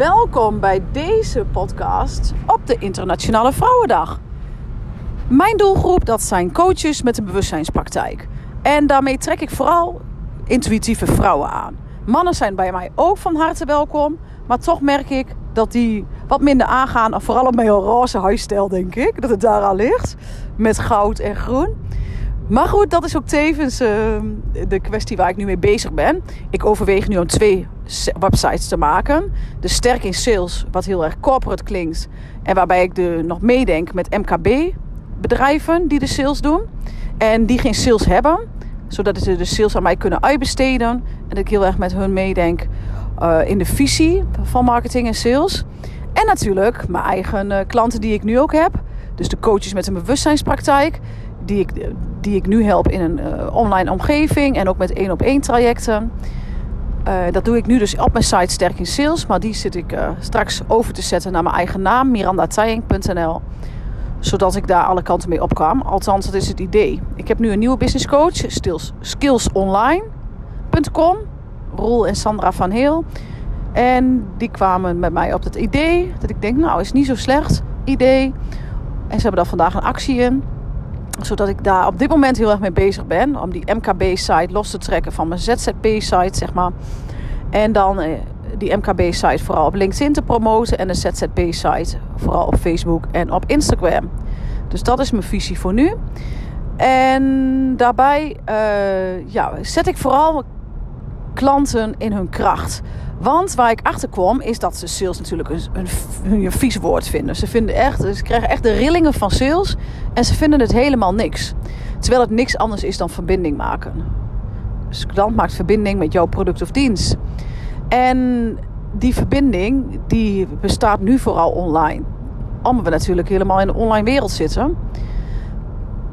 Welkom bij deze podcast op de Internationale Vrouwendag. Mijn doelgroep dat zijn coaches met een bewustzijnspraktijk. En daarmee trek ik vooral intuïtieve vrouwen aan. Mannen zijn bij mij ook van harte welkom, maar toch merk ik dat die wat minder aangaan. Vooral op mijn roze huisstijl, denk ik. Dat het daar al ligt. Met goud en groen. Maar goed, dat is ook tevens uh, de kwestie waar ik nu mee bezig ben. Ik overweeg nu om twee websites te maken. De Sterk in Sales, wat heel erg corporate klinkt. En waarbij ik de, nog meedenk met MKB-bedrijven die de sales doen. En die geen sales hebben. Zodat ze de sales aan mij kunnen uitbesteden. En dat ik heel erg met hun meedenk uh, in de visie van marketing en sales. En natuurlijk mijn eigen uh, klanten die ik nu ook heb. Dus de coaches met een bewustzijnspraktijk die ik, die ik nu help in een uh, online omgeving en ook met één op één trajecten. Uh, dat doe ik nu dus op mijn site Sterk in Sales, maar die zit ik uh, straks over te zetten naar mijn eigen naam, mirandatijing.nl. Zodat ik daar alle kanten mee op kan. Althans, dat is het idee. Ik heb nu een nieuwe business coach, skills, skillsonline.com. Roel en Sandra van Heel. En die kwamen met mij op het idee dat ik denk, nou, is niet zo slecht idee. En ze hebben daar vandaag een actie in zodat ik daar op dit moment heel erg mee bezig ben. Om die MKB-site los te trekken van mijn ZZP-site, zeg maar. En dan eh, die MKB-site vooral op LinkedIn te promoten. En de ZZP-site vooral op Facebook en op Instagram. Dus dat is mijn visie voor nu. En daarbij uh, ja, zet ik vooral klanten in hun kracht. Want waar ik achter kwam, is dat ze sales natuurlijk een, een, een vies woord vinden. Ze, vinden echt, ze krijgen echt de rillingen van sales en ze vinden het helemaal niks. Terwijl het niks anders is dan verbinding maken. Dus klant maakt verbinding met jouw product of dienst. En die verbinding die bestaat nu vooral online. Omdat we natuurlijk helemaal in de online wereld zitten.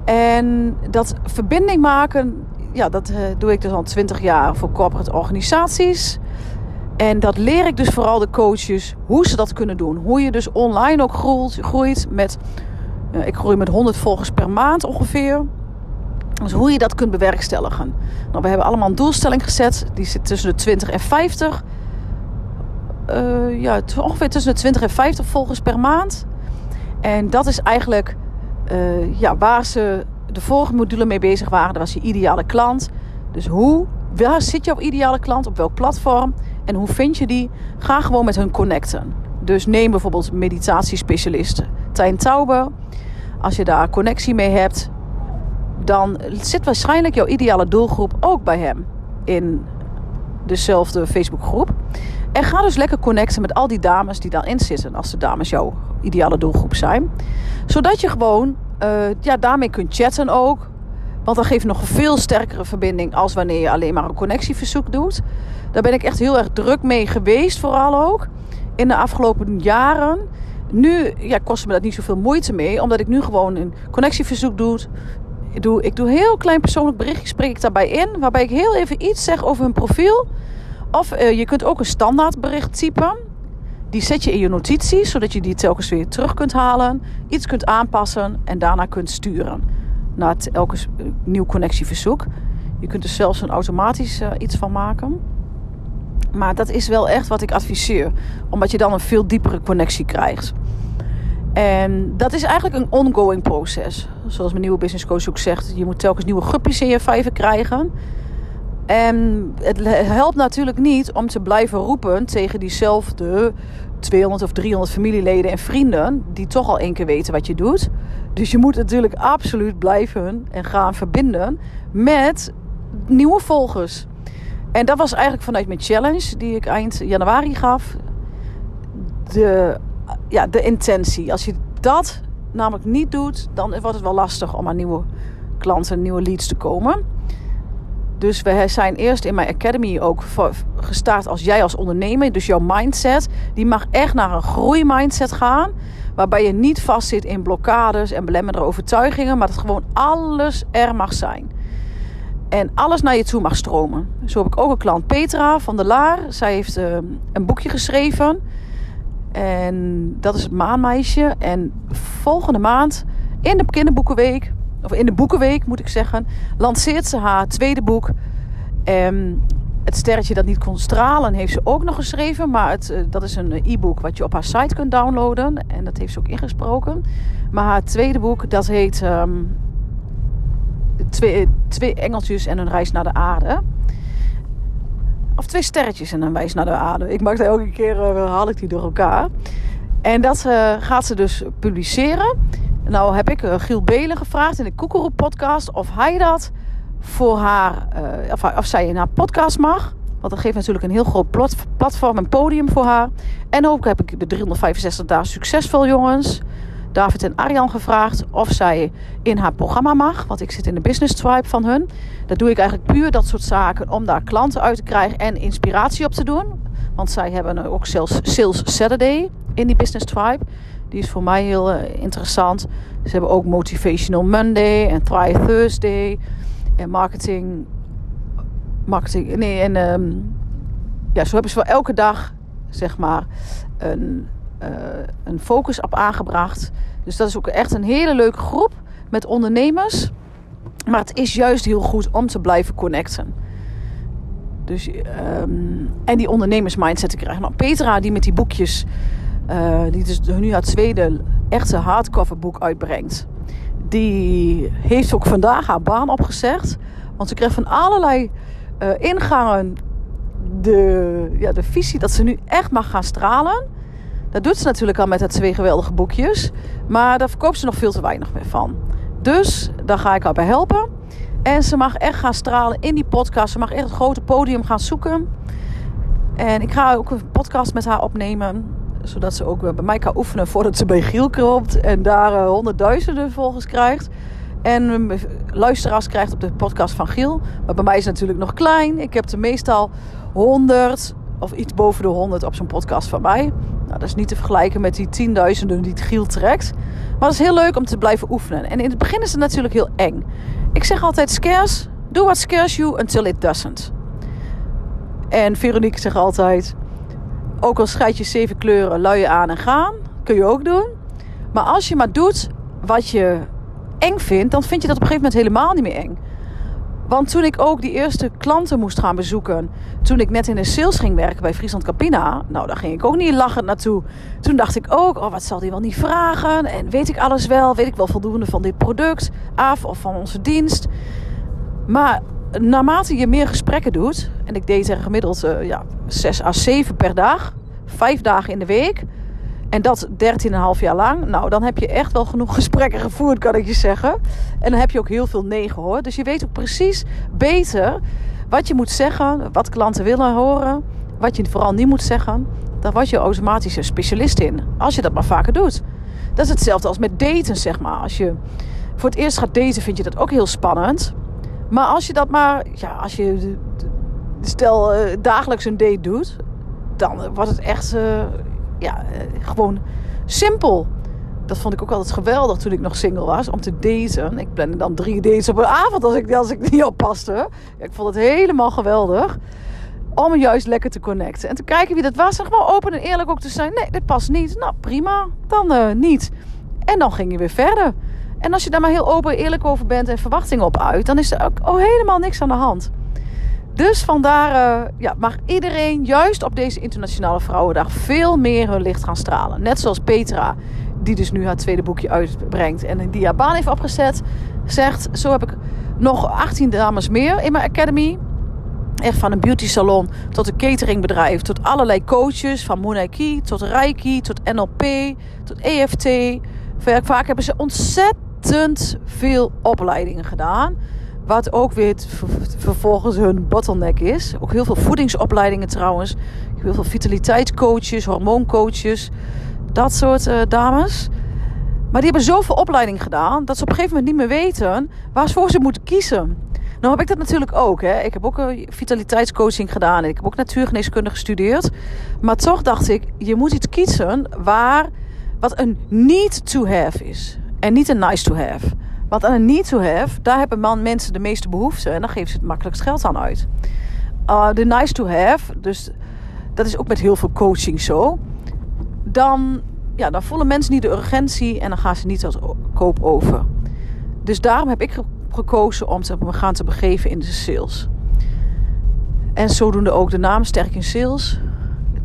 En dat verbinding maken, ja, dat uh, doe ik dus al 20 jaar voor corporate organisaties. En dat leer ik dus vooral de coaches hoe ze dat kunnen doen. Hoe je dus online ook groeit, groeit met, uh, ik groei met 100 volgers per maand ongeveer. Dus hoe je dat kunt bewerkstelligen. Nou, we hebben allemaal een doelstelling gezet. Die zit tussen de 20 en 50. Uh, ja, ongeveer tussen de 20 en 50 volgers per maand. En dat is eigenlijk uh, ja, waar ze de vorige module mee bezig waren. Dat was je ideale klant. Dus hoe, waar zit jouw ideale klant? Op welk platform? En hoe vind je die? Ga gewoon met hun connecten. Dus neem bijvoorbeeld meditatiespecialisten. Tijn Taube. Als je daar connectie mee hebt, dan zit waarschijnlijk jouw ideale doelgroep ook bij hem in dezelfde Facebookgroep. En ga dus lekker connecten met al die dames die daarin zitten, als de dames jouw ideale doelgroep zijn. Zodat je gewoon uh, ja, daarmee kunt chatten ook. Want dan geeft nog een veel sterkere verbinding als wanneer je alleen maar een connectieverzoek doet. Daar ben ik echt heel erg druk mee geweest, vooral ook in de afgelopen jaren. Nu ja, kost me dat niet zoveel moeite mee, omdat ik nu gewoon een connectieverzoek doe. Ik doe, heel klein persoonlijk berichtje, spreek ik daarbij in, waarbij ik heel even iets zeg over hun profiel. Of uh, je kunt ook een standaard bericht typen. Die zet je in je notities, zodat je die telkens weer terug kunt halen, iets kunt aanpassen en daarna kunt sturen het elke nieuw connectieverzoek. Je kunt er zelfs een automatisch uh, iets van maken. Maar dat is wel echt wat ik adviseer. Omdat je dan een veel diepere connectie krijgt. En dat is eigenlijk een ongoing proces. Zoals mijn nieuwe business coach ook zegt. Je moet telkens nieuwe guppies in je vijver krijgen. En het helpt natuurlijk niet om te blijven roepen tegen diezelfde 200 of 300 familieleden en vrienden. Die toch al één keer weten wat je doet. Dus je moet natuurlijk absoluut blijven en gaan verbinden met nieuwe volgers. En dat was eigenlijk vanuit mijn challenge die ik eind januari gaf. De, ja, de intentie. Als je dat namelijk niet doet, dan wordt het wel lastig om aan nieuwe klanten, nieuwe leads te komen. Dus we zijn eerst in mijn academy ook gestart als jij als ondernemer. Dus jouw mindset, die mag echt naar een groeimindset gaan. Waarbij je niet vastzit in blokkades en belemmerende overtuigingen. Maar dat gewoon alles er mag zijn. En alles naar je toe mag stromen. Zo heb ik ook een klant, Petra van der Laar. Zij heeft uh, een boekje geschreven. En dat is het maanmeisje. En volgende maand in de kinderboekenweek, of in de boekenweek moet ik zeggen, lanceert ze haar tweede boek. En Het sterretje dat niet kon stralen heeft ze ook nog geschreven. Maar het, eh, dat is een eh, e-book wat je op haar site kunt downloaden. En dat heeft ze ook ingesproken. Maar haar tweede boek, dat heet ehm, twee, twee Engeltjes en een reis naar de aarde. Of twee sterretjes en een reis naar de aarde. Ik maak dat elke keer, uh, haal ik die door elkaar. En dat gaat ze dus publiceren. Nou heb ik uh, Giel Belen gevraagd in de Koekeroe podcast of hij dat voor haar, uh, of, of, zij in haar podcast mag. Want dat geeft natuurlijk een heel groot platform en podium voor haar. En ook heb ik de 365 dagen succesvol jongens, David en Arjan gevraagd of zij in haar programma mag. Want ik zit in de business tribe van hun. Dat doe ik eigenlijk puur dat soort zaken om daar klanten uit te krijgen en inspiratie op te doen. Want zij hebben ook zelfs Sales Saturday in die business tribe. Die is voor mij heel uh, interessant. Ze hebben ook Motivational Monday en Try Thursday en marketing. Marketing. Nee, en um, ja, zo hebben ze voor elke dag zeg maar een, uh, een focus op aangebracht. Dus dat is ook echt een hele leuke groep met ondernemers. Maar het is juist heel goed om te blijven connecten. Dus, um, en die ondernemersmindset te krijgen. Nou, Petra, die met die boekjes, uh, die dus nu haar tweede echte hardcover boek uitbrengt. Die heeft ook vandaag haar baan opgezegd. Want ze kreeg van allerlei uh, ingangen de, ja, de visie dat ze nu echt mag gaan stralen. Dat doet ze natuurlijk al met haar twee geweldige boekjes. Maar daar verkoopt ze nog veel te weinig meer van. Dus daar ga ik haar bij helpen. En ze mag echt gaan stralen in die podcast. Ze mag echt het grote podium gaan zoeken. En ik ga ook een podcast met haar opnemen. Zodat ze ook bij mij kan oefenen voordat ze bij Giel klopt. En daar uh, honderdduizenden volgers krijgt. En luisteraars krijgt op de podcast van Giel. Maar bij mij is het natuurlijk nog klein. Ik heb er meestal 100 of iets boven de 100 op zo'n podcast van mij. Nou, dat is niet te vergelijken met die tienduizenden die het Giel trekt. Maar het is heel leuk om te blijven oefenen. En in het begin is het natuurlijk heel eng. Ik zeg altijd scarce. Do what scares you until it doesn't. En Veronique zegt altijd... Ook al scheid je zeven kleuren, luien aan en gaan. Kun je ook doen. Maar als je maar doet wat je eng vindt... dan vind je dat op een gegeven moment helemaal niet meer eng. Want toen ik ook die eerste klanten moest gaan bezoeken... toen ik net in de sales ging werken bij Friesland Capina... nou, daar ging ik ook niet lachend naartoe. Toen dacht ik ook, oh, wat zal die wel niet vragen? En weet ik alles wel? Weet ik wel voldoende van dit product? Af of van onze dienst? Maar naarmate je meer gesprekken doet... en ik deed er gemiddeld uh, ja, 6 à 7 per dag... vijf dagen in de week... En dat 13,5 jaar lang. Nou, dan heb je echt wel genoeg gesprekken gevoerd, kan ik je zeggen. En dan heb je ook heel veel nee gehoord. Dus je weet ook precies beter wat je moet zeggen, wat klanten willen horen, wat je vooral niet moet zeggen. Daar word je automatisch een specialist in, als je dat maar vaker doet. Dat is hetzelfde als met daten, zeg maar. Als je voor het eerst gaat daten, vind je dat ook heel spannend. Maar als je dat maar, ja, als je stel uh, dagelijks een date doet, dan wordt het echt, uh, ja, uh, gewoon simpel. Dat vond ik ook altijd geweldig toen ik nog single was. Om te daten. Ik plande dan drie dates op een avond als ik, als ik niet oppaste. Ja, ik vond het helemaal geweldig. Om juist lekker te connecten. En te kijken wie dat was. En gewoon open en eerlijk ook te zijn. Nee, dit past niet. Nou, prima. Dan niet. En dan ging je weer verder. En als je daar maar heel open en eerlijk over bent en verwachtingen op uit. Dan is er ook oh, helemaal niks aan de hand. Dus vandaar uh, ja, mag iedereen juist op deze Internationale Vrouwendag veel meer hun licht gaan stralen. Net zoals Petra, die dus nu haar tweede boekje uitbrengt en die haar baan heeft opgezet, zegt: Zo heb ik nog 18 dames meer in mijn academy. Echt van een beauty salon tot een cateringbedrijf, tot allerlei coaches, van Monaiki tot Reiki, tot NLP, tot EFT. Vaak hebben ze ontzettend veel opleidingen gedaan. Wat ook weer vervolgens hun bottleneck is. Ook heel veel voedingsopleidingen trouwens. Heel veel vitaliteitscoaches, hormooncoaches. Dat soort uh, dames. Maar die hebben zoveel opleiding gedaan dat ze op een gegeven moment niet meer weten waarvoor ze moeten kiezen. Nou heb ik dat natuurlijk ook. Hè. Ik heb ook een vitaliteitscoaching gedaan. En ik heb ook natuurgeneeskunde gestudeerd. Maar toch dacht ik, je moet iets kiezen waar wat een need to have is. En niet een nice to have. Want aan een need to have, daar hebben man, mensen de meeste behoefte. En dan geven ze het makkelijkst geld aan uit. Uh, de nice to have, dus dat is ook met heel veel coaching zo. Dan, ja, dan voelen mensen niet de urgentie en dan gaan ze niet als koop over. Dus daarom heb ik gekozen om te, gaan te begeven in de sales. En zodoende ook de naam Sterk in Sales.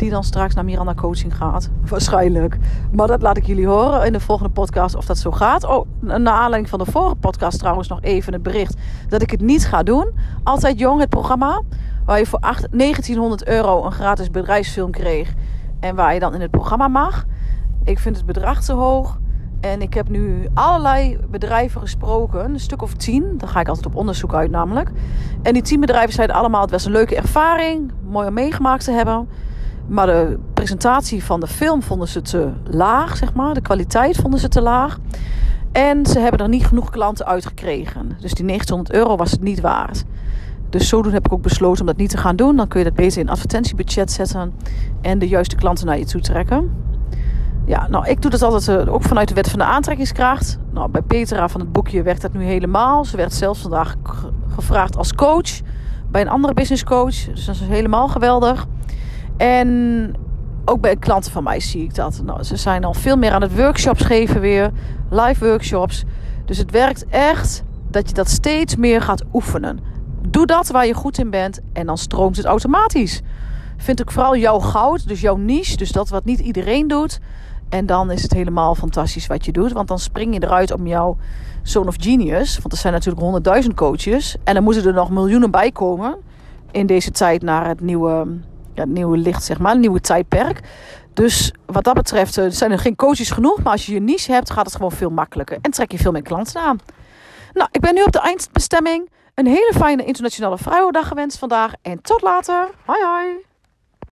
Die dan straks naar Miranda Coaching gaat. Waarschijnlijk. Maar dat laat ik jullie horen in de volgende podcast of dat zo gaat. Oh, naar aanleiding van de vorige podcast trouwens nog even het bericht dat ik het niet ga doen. Altijd Jong, het programma. Waar je voor 8, 1900 euro een gratis bedrijfsfilm kreeg. En waar je dan in het programma mag. Ik vind het bedrag te hoog. En ik heb nu allerlei bedrijven gesproken, een stuk of tien. Daar ga ik altijd op onderzoek uit namelijk. En die tien bedrijven zeiden allemaal, het was een leuke ervaring, mooi om meegemaakt te hebben. Maar de presentatie van de film vonden ze te laag, zeg maar. De kwaliteit vonden ze te laag. En ze hebben er niet genoeg klanten uitgekregen. Dus die 900 euro was het niet waard. Dus zodoende heb ik ook besloten om dat niet te gaan doen. Dan kun je dat beter in advertentiebudget zetten. En de juiste klanten naar je toe trekken. Ja, nou, ik doe dat altijd uh, ook vanuit de wet van de aantrekkingskracht. Nou, bij Petra van het boekje werkt dat nu helemaal. Ze werd zelfs vandaag gevraagd als coach bij een andere business coach. Dus dat is helemaal geweldig. En ook bij klanten van mij zie ik dat. Nou, ze zijn al veel meer aan het workshops geven weer. Live workshops. Dus het werkt echt dat je dat steeds meer gaat oefenen. Doe dat waar je goed in bent en dan stroomt het automatisch. Vind ik vooral jouw goud, dus jouw niche, dus dat wat niet iedereen doet. En dan is het helemaal fantastisch wat je doet. Want dan spring je eruit om jouw Zone of Genius. Want er zijn natuurlijk honderdduizend coaches. En dan moeten er nog miljoenen bij komen. In deze tijd naar het nieuwe, ja, nieuwe licht, zeg maar. Het nieuwe tijdperk. Dus wat dat betreft eh, zijn er geen coaches genoeg. Maar als je je niche hebt, gaat het gewoon veel makkelijker. En trek je veel meer klanten aan. Nou, ik ben nu op de eindbestemming. Een hele fijne internationale vrouwendag gewenst vandaag. En tot later. Hoi hoi.